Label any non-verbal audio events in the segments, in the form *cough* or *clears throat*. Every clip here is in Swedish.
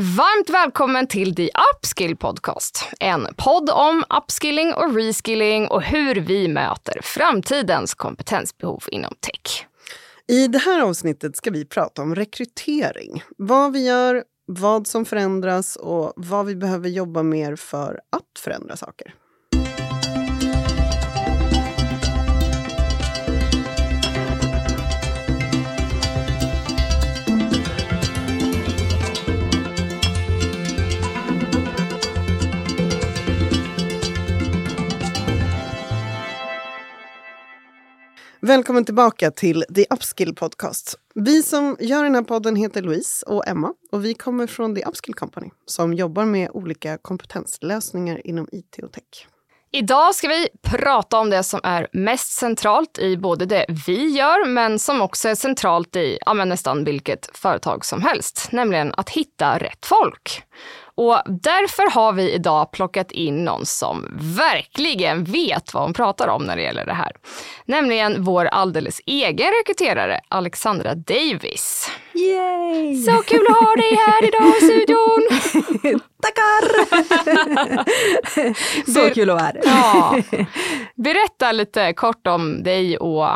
Varmt välkommen till The Upskill Podcast. En podd om upskilling och reskilling och hur vi möter framtidens kompetensbehov inom tech. I det här avsnittet ska vi prata om rekrytering. Vad vi gör, vad som förändras och vad vi behöver jobba mer för att förändra saker. Välkommen tillbaka till The Upskill Podcast. Vi som gör den här podden heter Louise och Emma och vi kommer från The Upskill Company som jobbar med olika kompetenslösningar inom IT och tech. Idag ska vi prata om det som är mest centralt i både det vi gör, men som också är centralt i ja, nästan vilket företag som helst, nämligen att hitta rätt folk. Och därför har vi idag plockat in någon som verkligen vet vad hon pratar om när det gäller det här. Nämligen vår alldeles egen rekryterare Alexandra Davis. Yay! Så kul att ha dig här idag i studion! *laughs* Tackar! *laughs* Så kul att vara här. ja. Berätta lite kort om dig och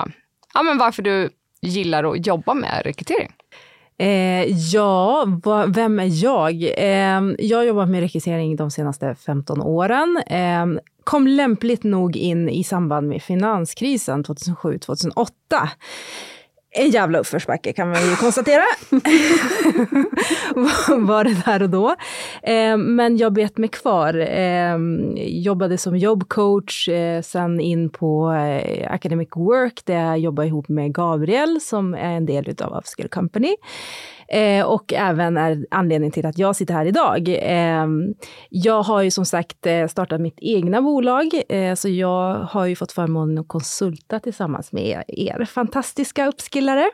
ja, men varför du gillar att jobba med rekrytering. Eh, ja, va, vem är jag? Eh, jag har jobbat med rekrytering de senaste 15 åren. Eh, kom lämpligt nog in i samband med finanskrisen 2007-2008 en jävla uppförsbacke kan man ju konstatera. *laughs* var det där och då. Eh, men jag bet mig kvar. Eh, jobbade som jobbcoach, eh, sen in på eh, Academic Work där jag jobbade ihop med Gabriel som är en del av Upskill Company. Eh, och även är anledningen till att jag sitter här idag. Eh, jag har ju som sagt eh, startat mitt egna bolag, eh, så jag har ju fått förmånen att konsulta tillsammans med er fantastiska uppskillare.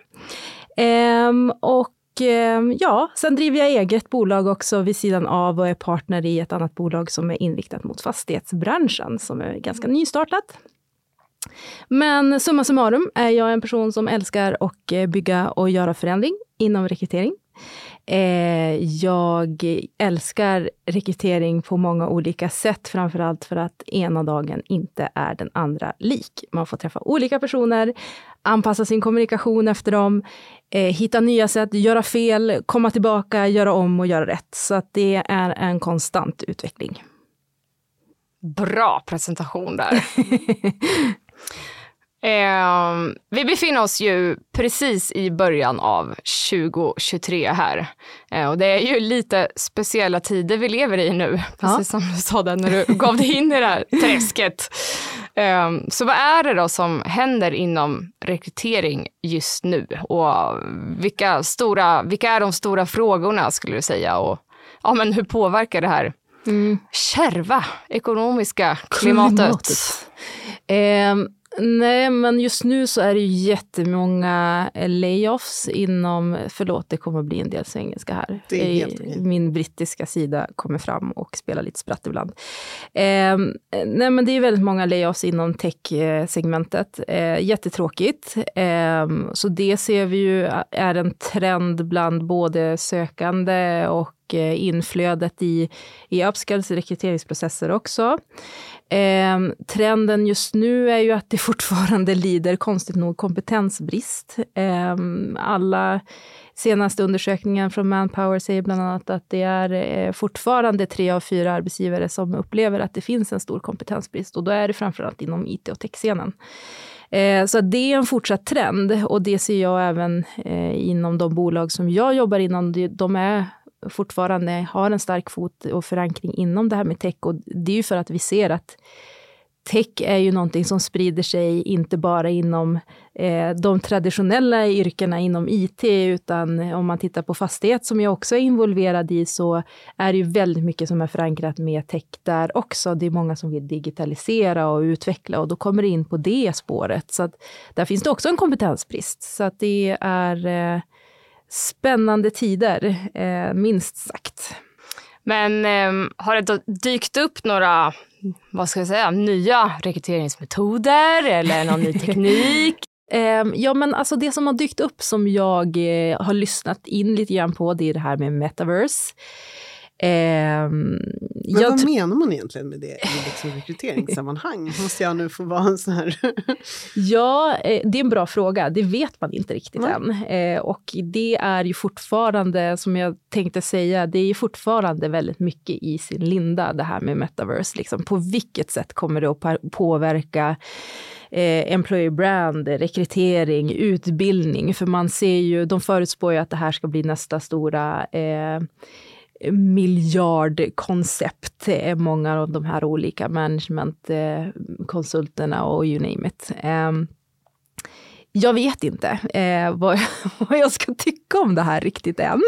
Eh, och eh, ja, sen driver jag eget bolag också vid sidan av och är partner i ett annat bolag som är inriktat mot fastighetsbranschen, som är ganska nystartat. Men summa summarum är jag en person som älskar att bygga och göra förändring inom rekrytering. Eh, jag älskar rekrytering på många olika sätt, framförallt för att ena dagen inte är den andra lik. Man får träffa olika personer, anpassa sin kommunikation efter dem, eh, hitta nya sätt, göra fel, komma tillbaka, göra om och göra rätt. Så att det är en konstant utveckling. Bra presentation där. *laughs* Eh, vi befinner oss ju precis i början av 2023 här. Eh, och det är ju lite speciella tider vi lever i nu, precis ja. som du sa där när du gav dig in i det här träsket. Eh, så vad är det då som händer inom rekrytering just nu? Och vilka, stora, vilka är de stora frågorna skulle du säga? Och ja, men hur påverkar det här mm. kärva ekonomiska klimatet? klimatet. Eh, Nej, men just nu så är det ju jättemånga layoffs inom, förlåt det kommer att bli en del svengelska här. Det är I, min brittiska sida kommer fram och spelar lite spratt ibland. Eh, nej men det är väldigt många layoffs inom tech-segmentet. Eh, jättetråkigt. Eh, så det ser vi ju är en trend bland både sökande och och eh, inflödet i, i Upskills rekryteringsprocesser också. Eh, trenden just nu är ju att det *laughs* fortfarande lider, konstigt nog, kompetensbrist. Eh, alla senaste undersökningen från Manpower säger bland annat att det är eh, fortfarande tre av fyra arbetsgivare som upplever att det finns en stor kompetensbrist och då är det framförallt inom IT och techscenen. Eh, så det är en fortsatt trend och det ser jag även eh, inom de bolag som jag jobbar inom. De är fortfarande har en stark fot och förankring inom det här med tech. Och det är ju för att vi ser att tech är ju någonting som sprider sig inte bara inom eh, de traditionella yrkena inom IT, utan om man tittar på fastighet som jag också är involverad i, så är det ju väldigt mycket som är förankrat med tech där också. Det är många som vill digitalisera och utveckla och då kommer det in på det spåret. Så att där finns det också en kompetensbrist. Så att det är eh, spännande tider, eh, minst sagt. Men eh, har det dykt upp några vad ska jag säga, nya rekryteringsmetoder eller någon ny *laughs* teknik? Um, ja, men alltså det som har dykt upp som jag eh, har lyssnat in lite grann på, det är det här med metaverse. Um, men vad menar man egentligen med det i liksom rekryteringssammanhang? *laughs* Måste jag nu få vara en sån här... ja, eh, det är en bra fråga. Det vet man inte riktigt Nej. än. Eh, och det är ju fortfarande, som jag tänkte säga, det är ju fortfarande väldigt mycket i sin linda, det här med metaverse. Liksom. På vilket sätt kommer det att påverka eh, employer brand, rekrytering, utbildning. För man ser ju, de förutspår ju att det här ska bli nästa stora miljardkoncept, eh, många av de här olika managementkonsulterna och you name it. Ehm, jag vet inte eh, vad, *laughs* vad, jag ska tycka om det här riktigt än.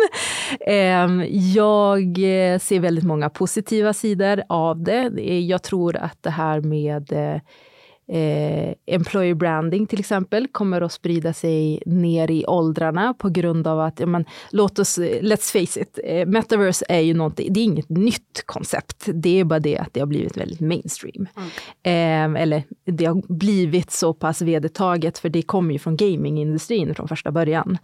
Ehm, eh, jag ser väldigt många positiva sidor av det. Jag tror att det här med eh, eh, eh, employer branding till exempel kommer att sprida sig ner i åldrarna på grund av att, ja, men, låt oss, let's face it, eh, metaverse är ju någonting, det är inget nytt koncept. Det är bara det att det har blivit väldigt mainstream. Mm. Eh, eller det har blivit så pass vedertaget, för det kommer ju från gamingindustrin från första början.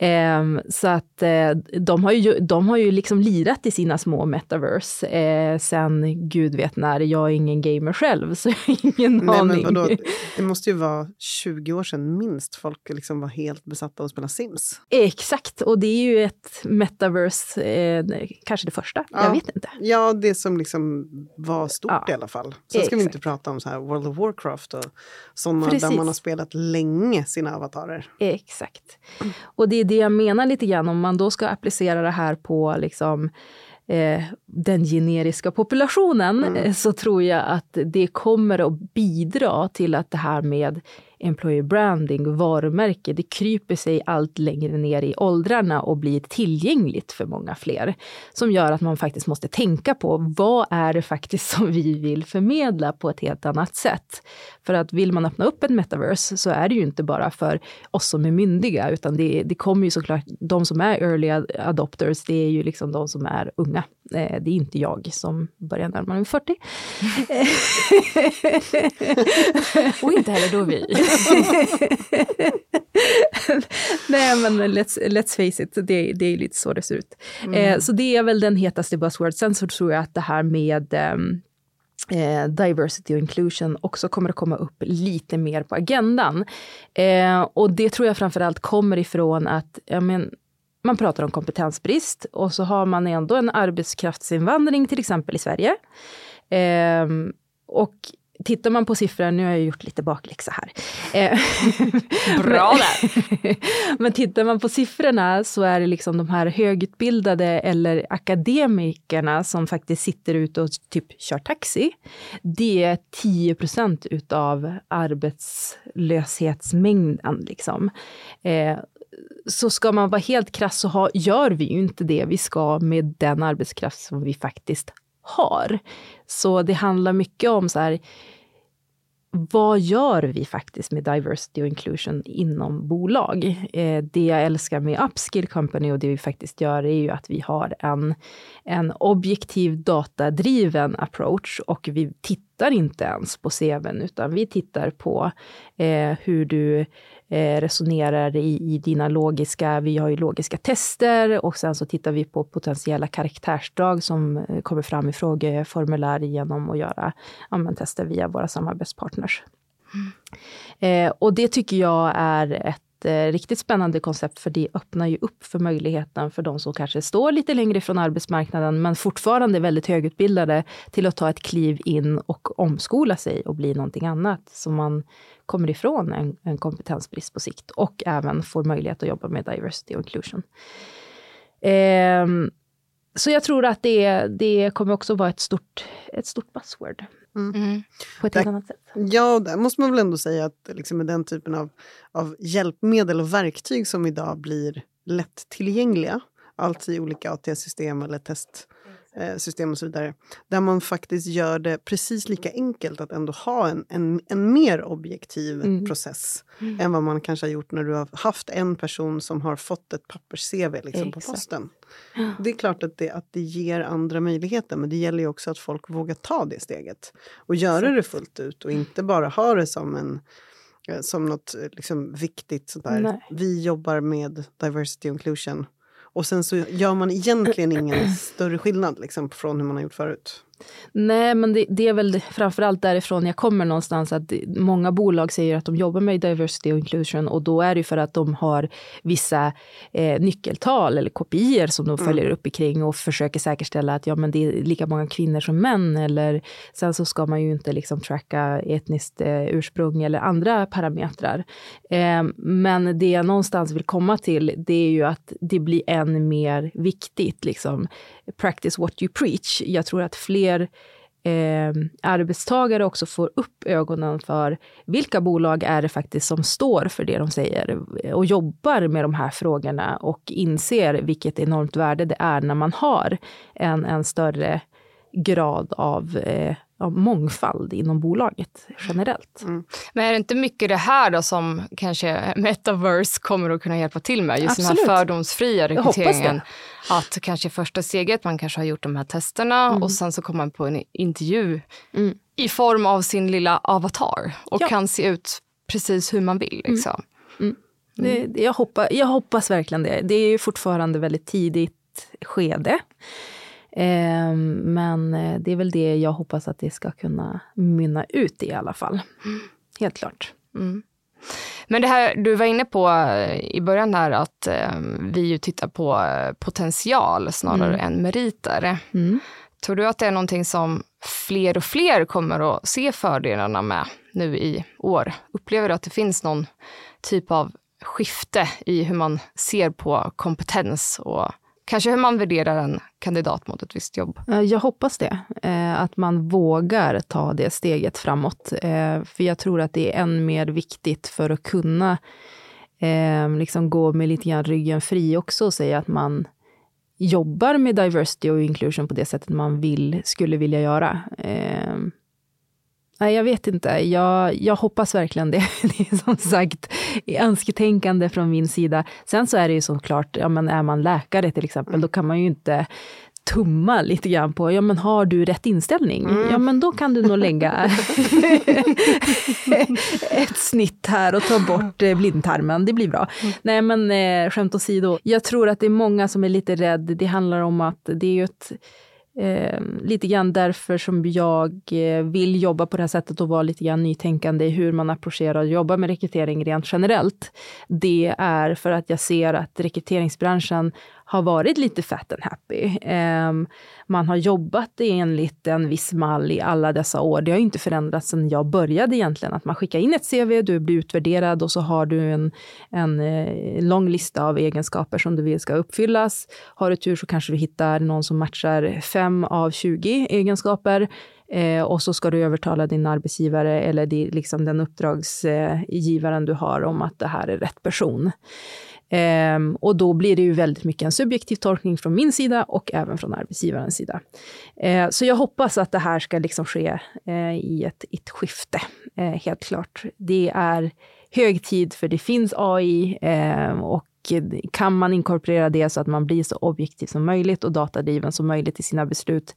Eh, så att eh, de har ju, de har ju liksom lirat i sina små metaverse eh, sen gud vet när. Jag är ingen gamer själv, *laughs* så jag har ingen Nej, aning. Men vadå? *laughs* Det måste ju vara 20 år sedan minst folk liksom var helt besatta av att spela Sims. Exakt, och det är ju ett metaverse, eh, kanske det första, ja. jag vet inte. Ja, det som liksom var stort ja. i alla fall. Sen ska vi inte prata om så här World of Warcraft och sådana där man har spelat länge sina avatarer. Exakt. Och det är det jag menar lite grann, om man då ska applicera det här på liksom eh, den generiska populationen mm. Eh, så tror jag att det kommer att bidra till att det här med employer branding, varumärke, det kryper sig allt längre ner i åldrarna och blir tillgängligt för många fler. Som gör att man faktiskt måste tänka på vad är det faktiskt som vi vill förmedla på ett helt annat sätt. För att vill man öppna upp ett metaverse så är det ju inte bara för oss som är myndiga, utan det, det kommer ju såklart, de som är early adopters, det är ju liksom de som är unga. Eh, det är inte jag som börjar närma mig 40. och inte heller då vi. *laughs* Nej men let's, let's face it, det, det är lite så det ser ut. Mm. Eh, så det är väl den hetaste buzzword. Sen så tror jag att det här med ehm, eh, diversity och inclusion också kommer att komma upp lite mer på agendan. Eh, och det tror jag framförallt kommer ifrån att ja, men, man pratar om kompetensbrist och så har man ändå en arbetskraftsinvandring till exempel i Sverige. Eh, och tittar man på siffror, nu har jag gjort lite bakläxa här. Eh, *laughs* Bra där! *laughs* Men tittar man på siffrorna så är det liksom de här högutbildade eller akademikerna som faktiskt sitter ute och typ kör taxi. Det är 10 procent utav arbetslöshetsmängden. Liksom. Eh, så ska man vara helt krass så gör vi ju inte det vi ska med den arbetskraft som vi faktiskt har. Så det handlar mycket om så här, vad gör vi faktiskt med diversity och inclusion inom bolag? Eh, det jag älskar med Upskill Company och det vi faktiskt gör är ju att vi har en, en objektiv datadriven approach och vi tittar inte ens på CVn utan vi tittar på eh, hur du resonerar i, i dina logiska, vi har ju logiska tester och sen så tittar vi på potentiella karaktärsdrag som eh, kommer fram i frågeformulär genom att göra ja, tester via våra samarbetspartners. Mm. Eh, och det tycker jag är ett eh, riktigt spännande koncept för det öppnar ju upp för möjligheten för de som kanske står lite längre ifrån arbetsmarknaden men fortfarande är väldigt högutbildade till att ta ett kliv in och omskola sig och bli någonting annat. Så man kommer ifrån en, en kompetensbrist på sikt och även får möjlighet att jobba med diversity och inclusion. Eh, så jag tror att det, det kommer också vara ett stort, ett stort buzzword. Mm. mm. På ett helt annat sätt. Ja, där måste man väl ändå säga att liksom med den typen av, av hjälpmedel och verktyg som idag blir lättillgängliga, allt i olika AT-system eller test system och så vidare. Där man faktiskt gör det precis lika enkelt att ändå ha en, en, en mer objektiv mm. process mm. än vad man kanske har gjort när du har haft en person som har fått ett pappers-CV liksom på posten. Det är klart att det, att det ger andra möjligheter men det gäller ju också att folk vågar ta det steget och göra det fullt ut och inte bara ha det som en eh, som något eh, liksom, viktigt. Sånt där. Vi jobbar med diversity och inclusion. Och sen så gör man egentligen ingen *clears throat* större skillnad liksom, från hur man har gjort förut. Nej, men det, det, är väl framförallt därifrån jag kommer någonstans att många bolag säger att de jobbar med diversity och inclusion och då är det för att de har vissa eh, nyckeltal eller kopior som de mm. följer upp kring och försöker säkerställa att ja, men det är lika många kvinnor som män eller sen så ska man ju inte liksom tracka etniskt eh, ursprung eller andra parametrar. Eh, men det jag någonstans vill komma till det är ju att det blir än mer viktigt liksom practice what you preach. Jag tror att fler eh, arbetstagare också får upp ögonen för vilka bolag är det faktiskt som står för det de säger och jobbar med de här frågorna och inser vilket enormt värde det är när man har en, en större grad av eh, av mångfald inom bolaget generellt. Mm. Men är det inte mycket det här då som kanske metaverse kommer att kunna hjälpa till med? Just Absolut. den här fördomsfria rekryteringen. Att kanske första steget, man kanske har gjort de här testerna mm. och sen så kommer man på en intervju mm. i form av sin lilla avatar och ja. kan se ut precis hur man vill. Mm. Liksom. Mm. Det, jag, hoppas, jag hoppas verkligen det. Det är ju fortfarande väldigt tidigt skede. Ehm, men eh, det är väl det jag hoppas att det ska kunna mynna ut i alla fall. Helt klart. Mm. Men det här du var inne på eh, i början här att eh, vi ju tittar på eh, potential snarare mm. än meriter. Mm. Tror du att det är någonting som fler och fler kommer att se fördelarna med nu i år? Upplever du att det finns någon typ av skifte i hur man ser på kompetens och kanske hur man värderar en kandidat mot ett visst jobb. Eh, jag hoppas det, eh, att man vågar ta det steget framåt. Eh, för jag tror att det är än mer viktigt för att kunna liksom gå med lite grann ryggen fri också och säga att man jobbar med diversity och inclusion på det sättet man vill, skulle vilja göra. Nej, jag vet inte. Jag, jag hoppas verkligen det. *laughs* Det är som sagt önsketänkande från min sida. Sen så är det ju såklart, ja men är man läkare till exempel, då kan man ju inte tumma lite grann på, ja men har du rätt inställning? Mm. Ja men då kan du nog lägga *laughs* ett snitt här och ta bort eh, blindtarmen, det blir bra. Mm. Nej men eh, skämt åsido, jag tror att det är många som är lite rädda. Det handlar om att det är ju ett Eh, lite grann därför som jag eh, vill jobba på det här sättet och vara lite grann nytänkande i hur man approcherar och jobbar med rekrytering rent generellt. Det är för att jag ser att rekryteringsbranschen har varit lite fat and happy. Um, man har jobbat enligt en viss mall i alla dessa år. Det har inte förändrats sedan jag började egentligen. Att man skickar in ett CV, du blir utvärderad och så har du en, en eh, lång lista av egenskaper som du vill ska uppfyllas. Har du tur så kanske du hittar någon som matchar 5 av 20 egenskaper. Eh, och så ska du övertala din arbetsgivare eller det, liksom den uppdragsgivaren du har om att det här är rätt person. Ehm, och då blir det ju väldigt mycket en subjektiv tolkning från min sida och även från arbetsgivarens sida. Ehm, så jag hoppas att det här ska liksom ske eh, i ett, ett skifte, uh, helt klart. Det är hög tid för det finns AI ehm, och kan man inkorporera det så att man blir så objektiv som möjligt och datadriven som möjligt i sina beslut,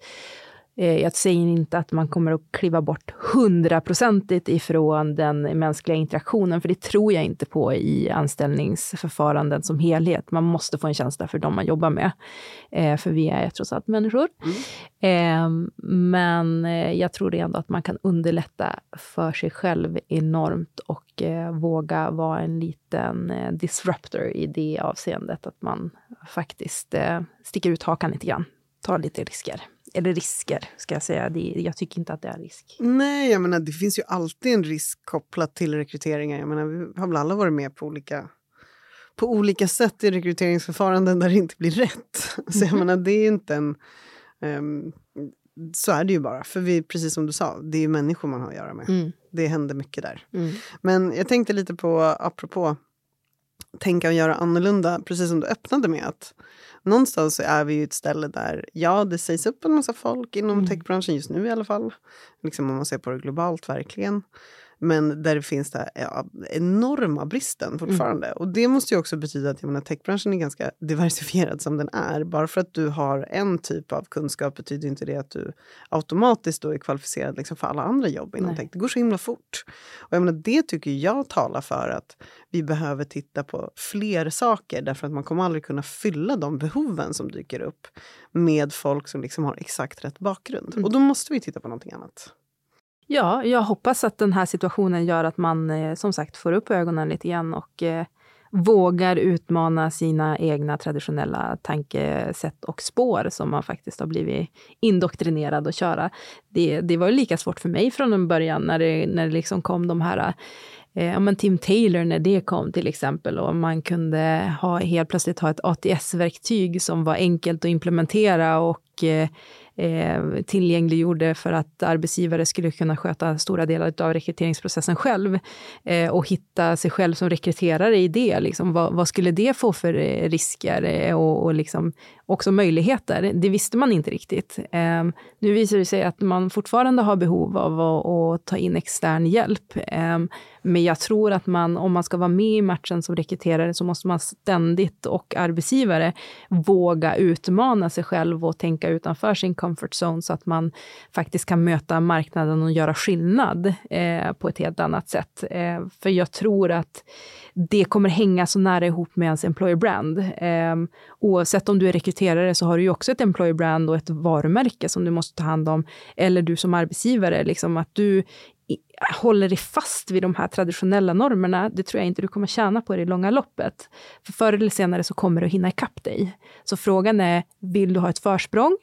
jag säger inte att man kommer att kliva bort hundraprocentigt ifrån den mänskliga interaktionen, för det tror jag inte på i anställningsförfaranden som helhet. Man måste få en känsla för dem man jobbar med, eh, för vi är trots allt människor. Mm. Ehm, men eh, jag tror ändå att man kan underlätta för sig själv enormt och våga vara en liten disruptor i det avseendet, att man faktiskt sticker ut hakan lite grann, tar lite risker eller risker, ska jag säga. Det, jag tycker inte att det är risk. Nej, jag menar, det finns ju alltid en risk kopplat till rekryteringar. Jag menar, vi har väl alla varit med på olika, på olika sätt i rekryteringsförfaranden där det inte blir rätt. *laughs* Så jag menar, det är inte en... Um, så är det ju bara. För vi, precis som du sa, det är ju människor man har att göra med. Mm. Det händer mycket där. Mm. Men jag tänkte lite på, apropå tänka och göra annorlunda, precis som du öppnade med att någonstans så är vi ju ett ställe där, ja, det sägs upp en massa folk inom mm. techbranschen just nu i alla fall. Liksom om man ser på det globalt, verkligen. Men där det finns den ja, enorma bristen fortfarande. Mm. Och det måste ju också betyda att jag menar, techbranschen är ganska diversifierad som den är. Bara för att du har en typ av kunskap betyder inte det att du automatiskt då är kvalificerad liksom för alla andra jobb inom Nej. tech. Det går så himla fort. Och jag menar, det tycker jag talar för att vi behöver titta på fler saker därför att man kommer aldrig kunna fylla de behoven som dyker upp med folk som liksom har exakt rätt bakgrund. Mm. Och då måste vi titta på någonting annat. Ja, jag hoppas att den här situationen gör att man eh, som sagt får upp ögonen lite grann och eh, vågar utmana sina egna traditionella tankesätt och spår som man faktiskt har blivit indoktrinerad att köra. Det, det var ju lika svårt för mig från en början när det, när det liksom kom de här eh, ja, men Tim Taylor när det kom till exempel och man kunde ha, helt plötsligt ha ett ATS-verktyg som var enkelt att implementera och och eh, eh, tillgängliggjorde för att arbetsgivare skulle kunna sköta stora delar av rekryteringsprocessen själv eh, och hitta sig själv som rekryterare i det. Liksom, vad, vad skulle det få för eh, risker eh, och, och liksom också möjligheter? Det visste man inte riktigt. Eh, nu visar det sig att man fortfarande har behov av att, att ta in extern hjälp. Eh, men jag tror att man, om man ska vara med i matchen som rekryterare, så måste man ständigt och arbetsgivare våga utmana sig själv och tänka utanför sin comfort zone så att man faktiskt kan möta marknaden och göra skillnad eh, på ett helt annat sätt. Eh, för jag tror att det kommer hänga så nära ihop med ens employer brand. Eh, oavsett om du är rekryterare så har du ju också ett employer brand och ett varumärke som du måste ta hand om. Eller du som arbetsgivare, liksom att du håller dig fast vid de här traditionella normerna, det tror jag inte du kommer tjäna på i det långa loppet. För förr eller senare så kommer det att hinna ikapp dig. Så frågan är, vill du ha ett försprång?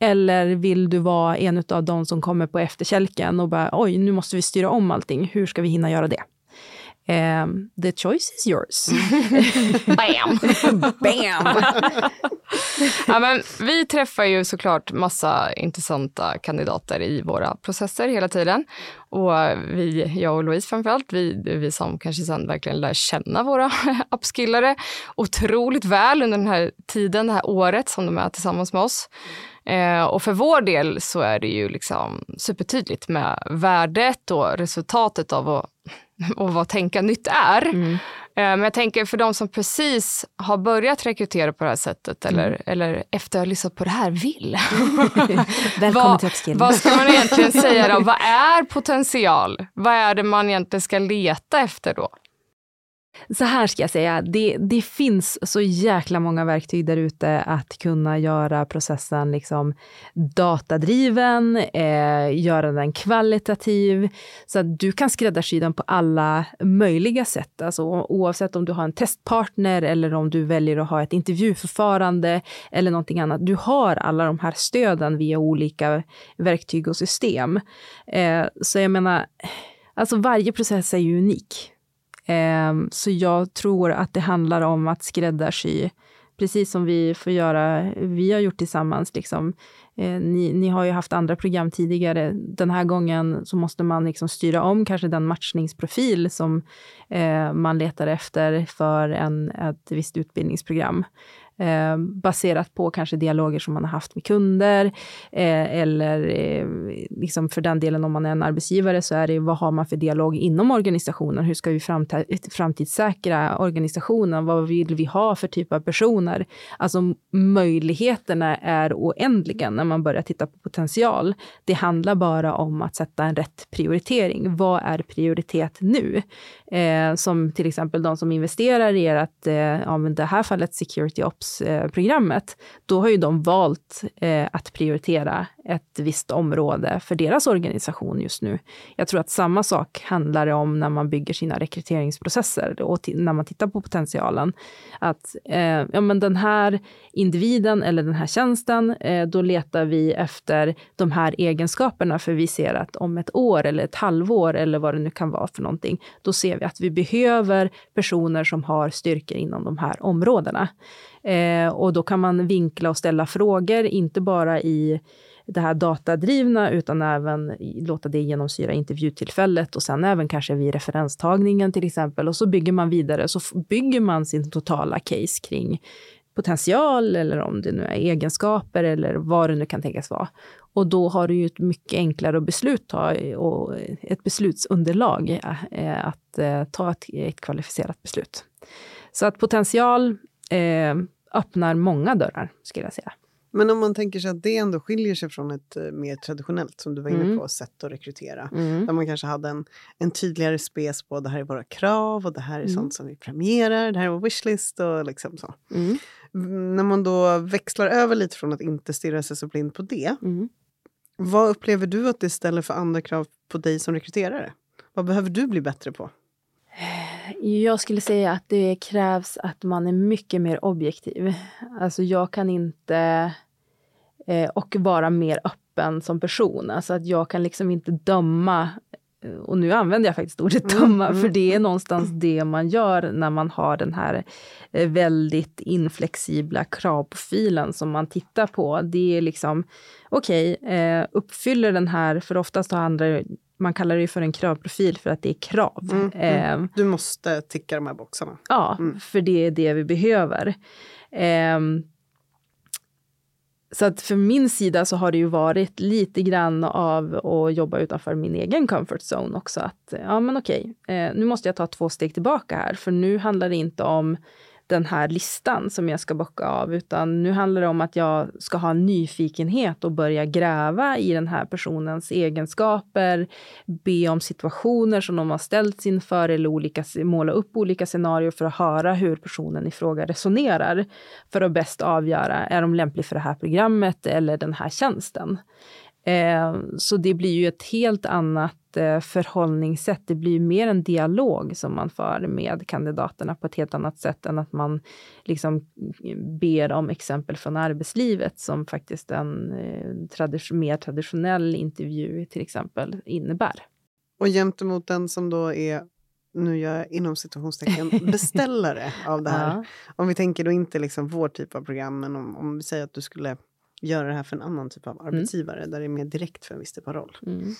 Eller vill du vara en av de som kommer på efterkälken och bara, oj, nu måste vi styra om allting. Hur ska vi hinna göra det? Um, the choice is yours. *laughs* Bam! *laughs* Bam! ja, men vi träffar ju såklart massa intressanta kandidater i våra processer hela tiden. Och vi, jag och Louise framförallt, vi, vi som kanske sen verkligen lär känna våra *laughs* upskillare otroligt väl under den här tiden, det här året som de är tillsammans med oss. Eh, och för vår del så är det ju liksom supertydligt med värdet och resultatet av att, *laughs* och vad tänka nytt är. Mm. Eh, men jag tänker för de som precis har börjat rekrytera på det här sättet eller, mm. eller efter att ha lyssnat på det här vill. *laughs* *laughs* Välkommen vad, till Upskill. Vad ska man egentligen säga då? Vad är potential? Vad är det man egentligen ska leta efter då? Så här ska jag säga, det, det finns så jäkla många verktyg där ute att kunna göra processen liksom datadriven, eh, göra den kvalitativ, så att du kan skräddarsy den på alla möjliga sätt. Alltså, oavsett om du har en testpartner eller om du väljer att ha ett intervjuförfarande eller någonting annat. Du har alla de här stöden via olika verktyg och system. Eh, så jag menar, alltså varje process är ju unik. Ehm, så jag tror att det handlar om att skräddarsy, precis som vi får göra, vi har gjort tillsammans. Liksom. Ehm, ni, ni, har ju haft andra program tidigare. Den här gången så måste man liksom styra om kanske den matchningsprofil som eh, man letar efter för en, ett visst utbildningsprogram eh, baserat på kanske dialoger som man har haft med kunder. Eh, eller eh, liksom för den delen om man är en arbetsgivare så är det vad har man för dialog inom organisationen? Hur ska vi framtidssäkra organisationen? Vad vill vi ha för typ av personer? Alltså möjligheterna är oändliga när man börjar titta på potential. Det handlar bara om att sätta en rätt prioritering. Vad är prioritet nu? Eh, som till exempel de som investerar i att, eh, ja, men det här fallet Security ops, Eh, Ops-programmet, då har ju de valt eh, att prioritera ett visst område för deras organisation just nu. Jag tror att samma sak handlar det om när man bygger sina rekryteringsprocesser och när man tittar på potentialen. Att eh, ja, men den här individen eller den här tjänsten, eh, då letar vi efter de här egenskaperna för vi ser att om ett år eller ett halvår eller vad det nu kan vara för någonting, då ser vi att vi behöver personer som har styrkor inom de här områdena. Eh, och då kan man vinkla och ställa frågor, inte bara i det här datadrivna, utan även låta det genomsyra intervjutillfället och sen även kanske vid referenstagningen till exempel. Och så bygger man vidare, så bygger man sin totala case kring potential eller om det nu är egenskaper eller vad det nu kan tänkas vara. Och då har du ju ett mycket enklare beslut ta och ett beslutsunderlag eh, att eh, ta ett, ett kvalificerat beslut. Så att potential eh, öppnar många dörrar, skulle jag säga. Men om man tänker sig att det ändå skiljer sig från ett uh, mer traditionellt, som du var inne mm. på, sätt att rekrytera. Mm. Där man kanske hade en, en tydligare spes på det här är våra krav och det här är mm. sånt som vi premierar, det här är vår wishlist och liksom så. Mm. När man då växlar över lite från att inte stirra sig så blind på det. Mm. Vad upplever du att det ställer för andra krav på dig som rekryterare? Vad behöver du bli bättre på? *sighs* Jag skulle säga att det krävs att man är mycket mer objektiv. Alltså jag kan inte... Eh, och vara mer öppen som person. Alltså att jag kan liksom inte döma och nu använder jag faktiskt ordet mm, döma, mm, för det är någonstans det man gör när man har den här eh, väldigt inflexibla kravprofilen som man tittar på. Det är liksom, okej, okay, eh, uppfyller den här, för oftast har andra man kallar det för en kravprofil för att det är krav. Mm, mm. Eh, du måste ticka de här boxarna. Ja, mm. för det är det vi behöver. Eh, så att för min sida så har det ju varit lite grann av att jobba utanför min egen comfort zone också. Att ja, men okej, eh, nu måste jag ta två steg tillbaka här, för nu handlar det inte om den här listan som jag ska bocka av, utan nu handlar det om att jag ska ha en nyfikenhet och börja gräva i den här personens egenskaper, be om situationer som de har ställts inför eller olika, måla upp olika scenarier för att höra hur personen i fråga resonerar för att bäst avgöra, är de lämpliga för det här programmet eller den här tjänsten? Eh, så det blir ju ett helt annat eh, förhållningssätt. Det blir mer en dialog som man för med kandidaterna på ett helt annat sätt än att man liksom ber om exempel från arbetslivet som faktiskt en eh, tradition, mer traditionell intervju till exempel innebär. Och gentemot den som då är nu gör jag inom situationstecken *laughs* beställare av det här. Ja. Om vi tänker då inte liksom vår typ av program, men om, om vi säger att du skulle göra det här för en annan typ av mm. arbetsgivare mm. där det är mer direkt för en viss typ av roll. Mm.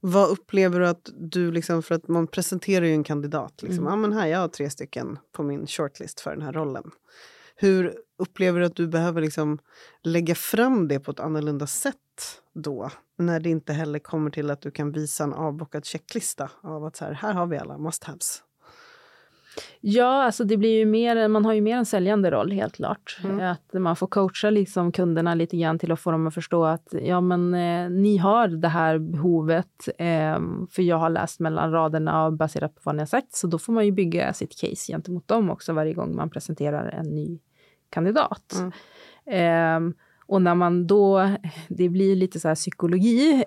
Vad upplever du att du, liksom, för att man presenterar ju en kandidat, liksom, mm. ah, men här, jag har tre stycken på min shortlist för den här rollen. Hur upplever du att du behöver liksom lägga fram det på ett annorlunda sätt då? När det inte heller kommer till att du kan visa en avbockad checklista av att så här, här har vi alla must-haves. Ja, alltså det blir ju mer, man har ju mer en säljande roll helt klart. Mm. Att man får coacha liksom kunderna lite grann till att få dem att förstå att ja, men eh, ni har det här behovet, eh, för jag har läst mellan raderna och baserat på vad ni har sagt, så då får man ju bygga sitt case gentemot dem också varje gång man presenterar en ny kandidat. Mm. Eh, och när man då, det blir lite så här psykologi, *laughs*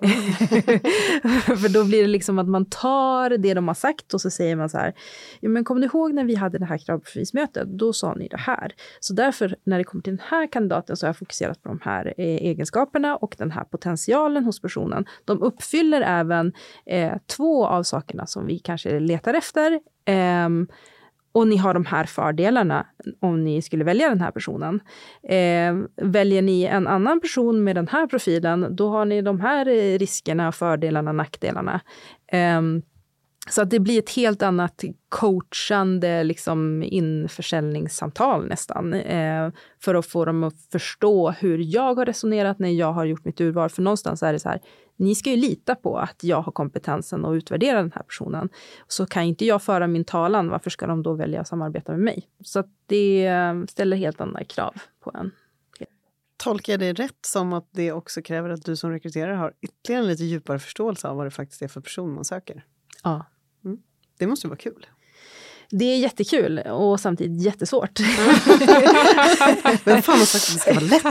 för då blir det liksom att man tar det de har sagt och så säger man så här, ja, men kommer du ihåg när vi hade det här kravbevismötet, då sa ni det här. Så därför, när det kommer till den här kandidaten så har jag fokuserat på de här eh, egenskaperna och den här potentialen hos personen. De uppfyller även eh, två av sakerna som vi kanske letar efter. Eh, och ni har de här fördelarna om ni skulle välja den här personen. Eh, väljer ni en annan person med den här profilen, då har ni de här riskerna, fördelarna, nackdelarna. Eh, så att det blir ett helt annat coachande liksom, införsäljningssamtal nästan. Eh, för att få dem att förstå hur jag har resonerat när jag har gjort mitt urval. För någonstans är det så här, ni ska ju lita på att jag har kompetensen att utvärdera den här personen. Så kan inte jag föra min talan, varför ska de då välja att samarbeta med mig? Så det ställer helt andra krav på en. Tolkar jag det rätt som att det också kräver att du som rekryterare har ytterligare en lite djupare förståelse av vad det faktiskt är för person man söker? Ja. Det måste vara kul. Det är jättekul och samtidigt jättesvårt. *laughs* Vem fan har sagt att det ska vara lätt?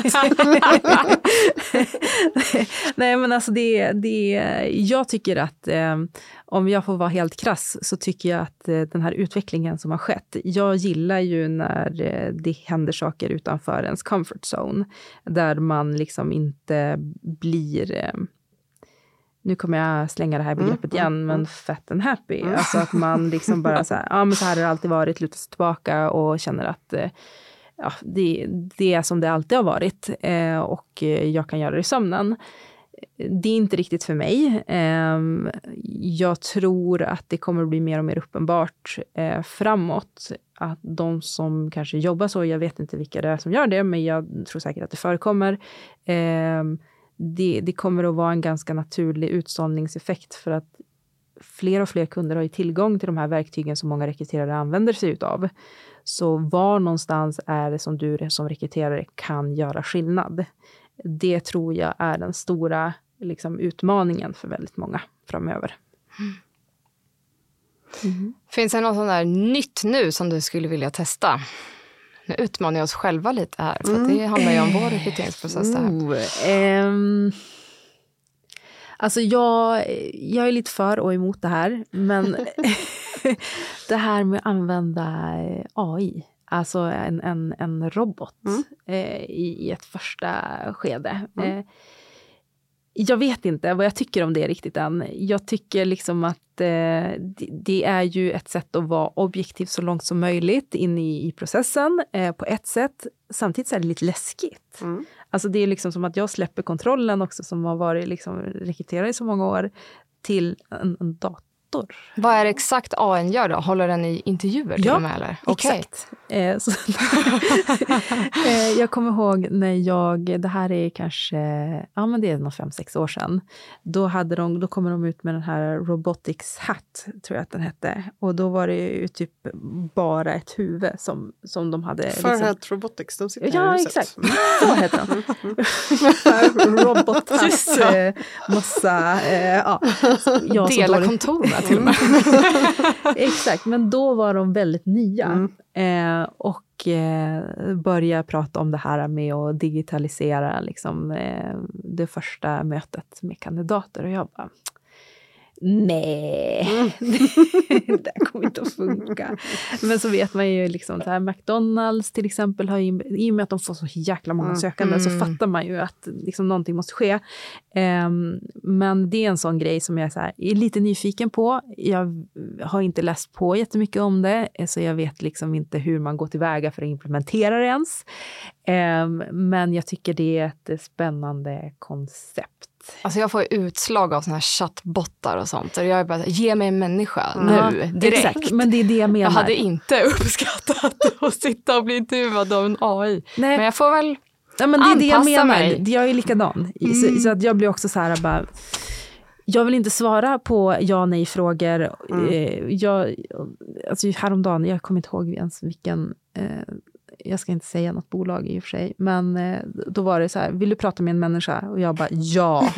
*laughs* Nej men alltså det, det, jag tycker att eh, om jag får vara helt krass så tycker jag att eh, den här utvecklingen som har skett. Jag gillar ju när eh, det händer saker utanför ens comfort zone. Där man liksom inte blir eh, nu kommer jag slänga det här mm, begreppet mm, igen, mm, men fett and happy. Mm. Alltså att man liksom bara så här, ja men så här har det alltid varit, lutar sig tillbaka och känner att eh, ja, det, det är som det alltid har varit eh, och jag kan göra det i sömnen. Det är inte riktigt för mig. Eh, jag tror att det kommer bli mer och mer uppenbart eh, framåt att de som kanske jobbar så, jag vet inte vilka det är som gör det, men jag tror säkert att det förekommer. Det, det kommer att vara en ganska naturlig utsållningseffekt för att fler och fler kunder har ju tillgång till de här verktygen som många rekryterare använder sig utav. Så var någonstans är det som du som rekryterare kan göra skillnad? Det tror jag är den stora liksom, utmaningen för väldigt många framöver. Mm. Finns det något sånt där nytt nu som du skulle vilja testa? Nu utmanar jag oss själva lite här, för mm. det handlar ju om vår rekryteringsprocess. Det här. Um, alltså jag, jag är lite för och emot det här, men *laughs* *laughs* det här med att använda AI, alltså en, en, en robot mm. eh, i, i, ett första skede. Mm. Eh, jag vet inte vad jag tycker om det riktigt än. Jag tycker liksom att eh, det är ju ett sätt att vara objektiv så långt som möjligt in i, i processen eh, på ett sätt. Samtidigt så är det lite läskigt. Mm. Alltså det är liksom som att jag släpper kontrollen också som har varit liksom rekryterare i så många år till en, en dator dator. Vad är det exakt AN gör då? Håller den i intervjuer till ja, och med? Eller? exakt. Eh, så, *laughs* eh, jag kommer ihåg när jag, det här är kanske, ja men det är nog fem, sex år sedan. Då, hade de, då kommer de ut med den här Robotics Hat, tror jag att den hette. Och då var det ju typ bara ett huvud som, som de hade. Farhat liksom. Robotics, de sitter Ja, exakt. Så heter de. *laughs* Robot Hat, eh, massa, ja. Dela kontor med till och med. Exakt, men då var de väldigt nya. Mm. Eh, och eh, började prata om det här med att digitalisera liksom, eh, det första mötet med kandidater. Och jag bara, nej, mm. *laughs* det här kommer inte att funka. Men så vet man ju liksom, så här, McDonalds till exempel, har ju, i och med att de får så jäkla många mm. sökande, mm. så fattar man ju att liksom, någonting måste ske. Um, men det är en sån grej som jag så här, är lite nyfiken på. Jag har inte läst på jättemycket om det, så jag vet liksom inte hur man går tillväga för att implementera det ens. Um, men jag tycker det är ett spännande koncept. Alltså jag får utslag av såna här chattbottar och sånt. Och jag är bara, ge mig en människa mm. nu, direkt. Exakt, men det är det jag menar. Jag hade inte *laughs* uppskattat att sitta och bli intervjuad av en AI. Nej. Men jag får väl ja, men det är det jag menar. Mig. Jag är likadan. Mm. Så, så, att jag blir också så här bara, jag vill inte svara på ja nej frågor. Mm. Eh, jag, alltså häromdagen, jag kommer inte ihåg ens vilken eh, jag ska inte säga något bolag i och för sig, men eh, då var det så här, vill du prata med en människa? Och jag bara, ja. *laughs*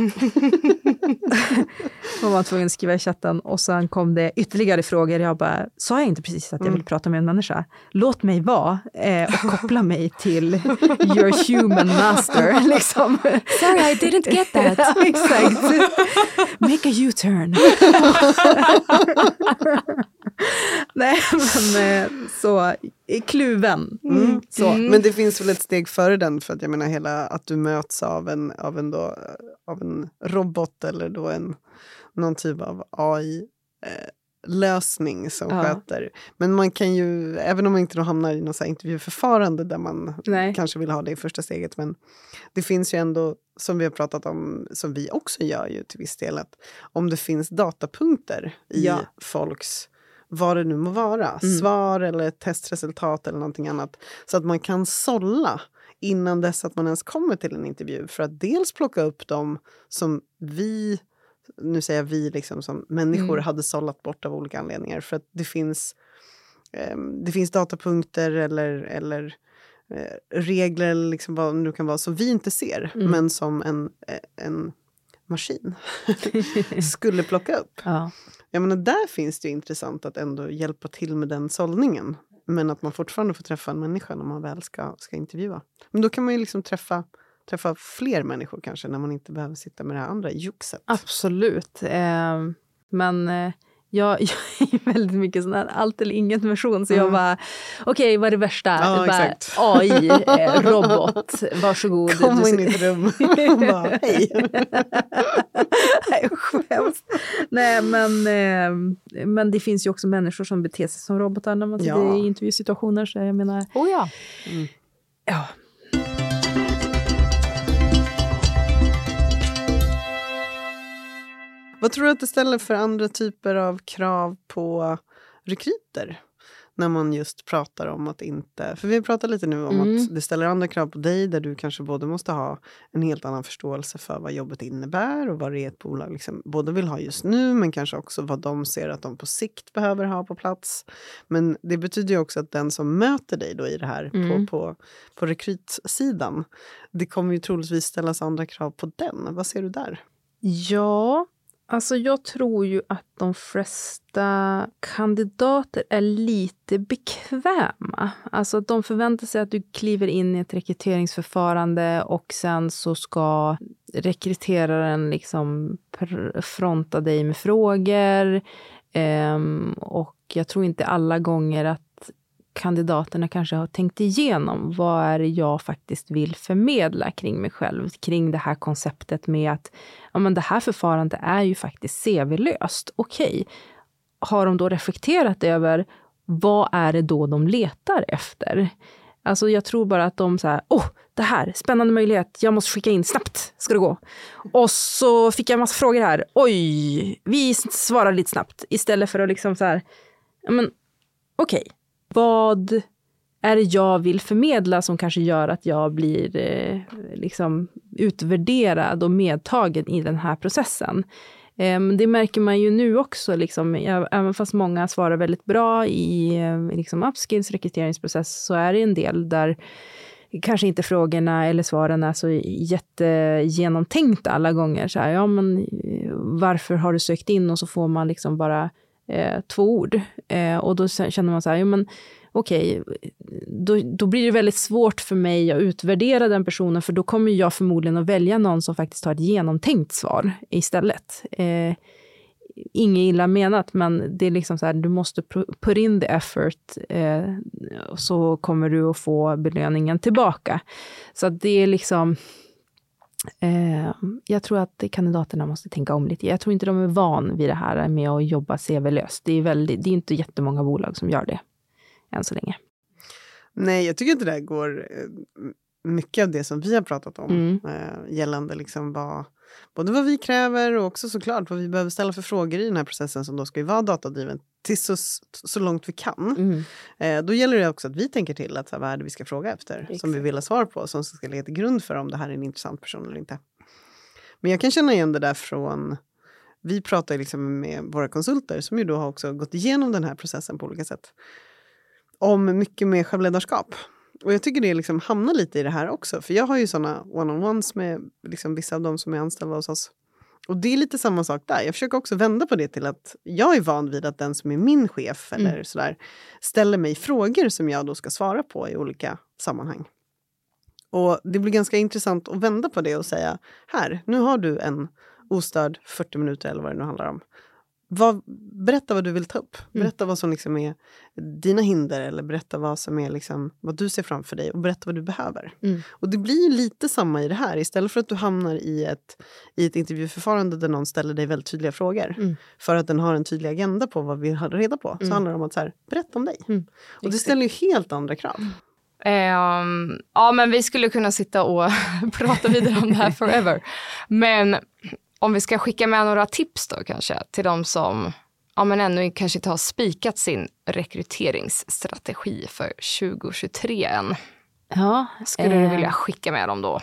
och var tvungen att skriva i chatten och sen kom det ytterligare frågor. Jag bara, sa jag inte precis att jag vill mm. prata med en människa? Låt mig vara eh, och koppla mig till your human master. *laughs* Liksom. Sorry, I didn't get that. *laughs* ja, exakt. Make a U-turn. Nej, men eh, så kluven. Mm. Så. Mm. Men det finns väl ett steg före den, för att jag menar hela att du möts av en, av en, då, av en robot eller då en, någon typ av AI. Eh, lösning som ja. sköter. Men man kan ju, även om man inte då hamnar i något intervjuförfarande där man Nej. kanske vill ha det i första steget, men det finns ju ändå, som vi har pratat om, som vi också gör ju till viss del, att om det finns datapunkter i ja. folks vad det nu må vara, mm. svar eller testresultat eller någonting annat. Så att man kan sålla innan dess att man ens kommer till en intervju för att dels plocka upp dem som vi, nu säger jag vi liksom som människor mm. hade sållat bort av olika anledningar för att det finns, eh, det finns datapunkter eller, eller eh, regler, liksom vad det nu kan vara, som vi inte ser mm. men som en, eh, en maskin *laughs* skulle plocka upp. Ja. Jag menar, där finns det intressant att ändå hjälpa till med den sållningen. Men att man fortfarande får träffa en människa när man väl ska, ska intervjua. Men då kan man ju liksom träffa, träffa fler människor kanske när man inte behöver sitta med det här andra joxet. Absolut. Eh, men eh, jag, *laughs* jag är väldigt mycket sån här allt eller inget version. Så mm. jag bara, okej okay, vad är det värsta? Ja, bara, AI, eh, *laughs* robot, varsågod. Kom in i ett rum *laughs* och bara, hej. Nej, skäms. Nej, men, eh, men det finns ju också människor som beter sig som robotar när man sitter ja. i intervjusituationer. Så jag menar, oh ja. Mm. ja. Vad tror du att det ställer för andra typer av krav på rekryter? när man just pratar om att inte... För vi pratar lite nu om Mm. att det ställer andra krav på dig där du kanske både måste ha en helt annan förståelse för vad jobbet innebär och vad det är ett bolag liksom både vill ha just nu men kanske också vad de ser att de på sikt behöver ha på plats. Men det betyder ju också att den som möter dig då i det här Mm. på, på, på rekrytsidan, det kommer ju troligtvis ställas andra krav på den. Vad ser du där? Ja, alltså jag tror ju att de flesta kandidater är lite bekväma. Alltså att de förväntar sig att du kliver in i ett rekryteringsförfarande och sen så ska rekryteraren liksom fronta dig med frågor. Um, och jag tror inte alla gånger att kandidaterna kanske har tänkt igenom vad är det jag faktiskt vill förmedla kring mig själv, kring det här konceptet med att ja, men det här förfarandet är ju faktiskt CV-löst. Okej, har de då reflekterat över vad är det då de letar efter? Alltså jag tror bara att de så här, åh, det här, spännande möjlighet, jag måste skicka in, snabbt ska det gå. Och så fick jag en massa frågor här, oj, vi svarar lite snabbt. Istället för att liksom så här, ja men okej, vad är det jag vill förmedla som kanske gör att jag blir eh, liksom utvärderad och medtagen i den här processen? Eh, det märker man ju nu också, liksom, jag, även fast många svarar väldigt bra i eh, liksom upskills rekryteringsprocess så är det en del där kanske inte frågorna eller svaren är så jättegenomtänkta alla gånger. Så här, ja, men eh, varför har du sökt in? Och så får man liksom bara eh, två ord. Eh, och då känner man så här, ja, men okej, då, då blir det väldigt svårt för mig att utvärdera den personen, för då kommer jag förmodligen att välja någon som faktiskt har ett genomtänkt svar istället. Eh, inget illa menat, men det är liksom så här, du måste put in the effort, eh, så kommer du att få belöningen tillbaka. Så att det är liksom, eh, jag tror att kandidaterna måste tänka om lite. Jag tror inte de är van vid det här med att jobba CV-löst. Det är, väldigt, det är inte jättemånga bolag som gör det än så länge. Nej, jag tycker inte det går mycket av det som vi har pratat om Mm. eh, gällande liksom vad, både vad vi kräver och också såklart vad vi behöver ställa för frågor i den här processen som då ska ju vara datadriven till så, så långt vi kan. Mm. Eh, då gäller det också att vi tänker till att så här, vad är det vi ska fråga efter Exakt. som vi vill ha svar på som ska ligga till grund för om det här är en intressant person eller inte. Men jag kan känna igen det där från vi pratar liksom med våra konsulter som ju då har också gått igenom den här processen på olika sätt. Om mycket med självledarskap. Och jag tycker det liksom hamnar lite i det här också. För jag har ju sådana one-on-ones med liksom vissa av dem som är anställda hos oss. Och det är lite samma sak där. Jag försöker också vända på det till att jag är van vid att den som är min chef eller Mm. sådär ställer mig frågor som jag då ska svara på i olika sammanhang. Och det blir ganska intressant att vända på det och säga här, nu har du en ostörd 40 minuter eller vad det nu handlar om. Vad, berätta vad du vill ta upp. Mm. Berätta vad som liksom är dina hinder eller berätta vad som är liksom, vad du ser framför dig och berätta vad du behöver. Mm. Och det blir ju lite samma i det här. Istället för att du hamnar i ett, i ett intervjuförfarande där någon ställer dig väldigt tydliga frågor Mm. för att den har en tydlig agenda på vad vi har reda på. Så Mm. handlar det om att så här, berätta om dig. Mm. Och det ställer ju helt andra krav. Ehm, ja, men vi skulle kunna sitta och *laughs* prata vidare om det här *laughs* forever. Men om vi ska skicka med några tips då kanske till de som ja, men ännu kanske inte har spikat sin rekryteringsstrategi för 2023 än. Ja, Skulle du eh, vilja skicka med dem då?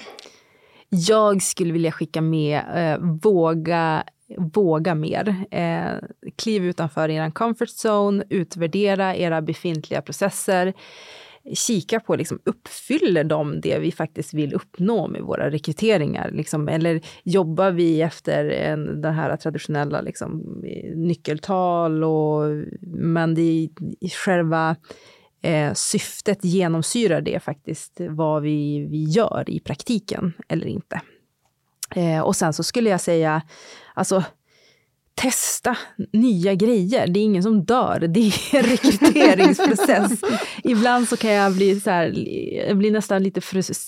Jag skulle vilja skicka med eh, våga, våga mer. Eh, kliv utanför er comfort zone, utvärdera era befintliga processer. Kika på, liksom, uppfyller de det vi faktiskt vill uppnå med våra rekryteringar? Liksom, eller jobbar vi efter en, den här traditionella liksom, nyckeltal, och, men det är själva eh, syftet genomsyrar det faktiskt vad vi, vi gör i praktiken eller inte. Eh, och sen så skulle jag säga, alltså testa nya grejer. Det är ingen som dör, det är en *laughs* rekryteringsprocess. Ibland så kan jag bli, så här, jag blir nästan lite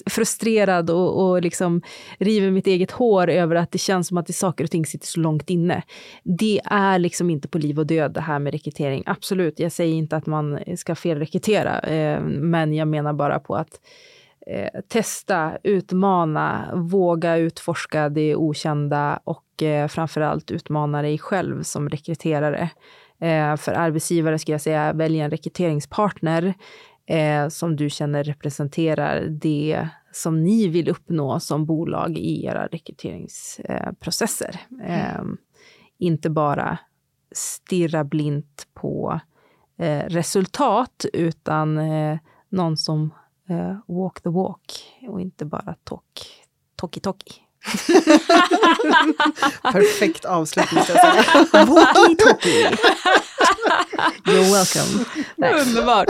frustrerad och, och liksom river mitt eget hår över att det känns som att det saker och ting sitter så långt inne. Det är liksom inte på liv och död det här med rekrytering. Absolut, jag säger inte att man ska felrekrytera, eh, men jag menar bara på att eh, testa, utmana, våga utforska det okända och eh, framförallt utmana dig själv som rekryterare. Eh, för arbetsgivare ska jag säga, välj en rekryteringspartner eh, som du känner representerar det som ni vill uppnå som bolag i era rekryteringsprocesser. Eh, inte bara stirra blint på eh, resultat, utan någon som walk the walk och inte bara talk, talky talky. *laughs* Perfekt avslutning ska jag säga. Walkie-talkie. You're welcome. Nej. Underbart.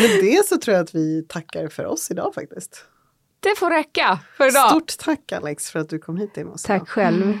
Med det så tror jag att vi tackar för oss idag faktiskt. Det får räcka för idag. Stort tack Alex för att du kom hit till oss. Tack själv.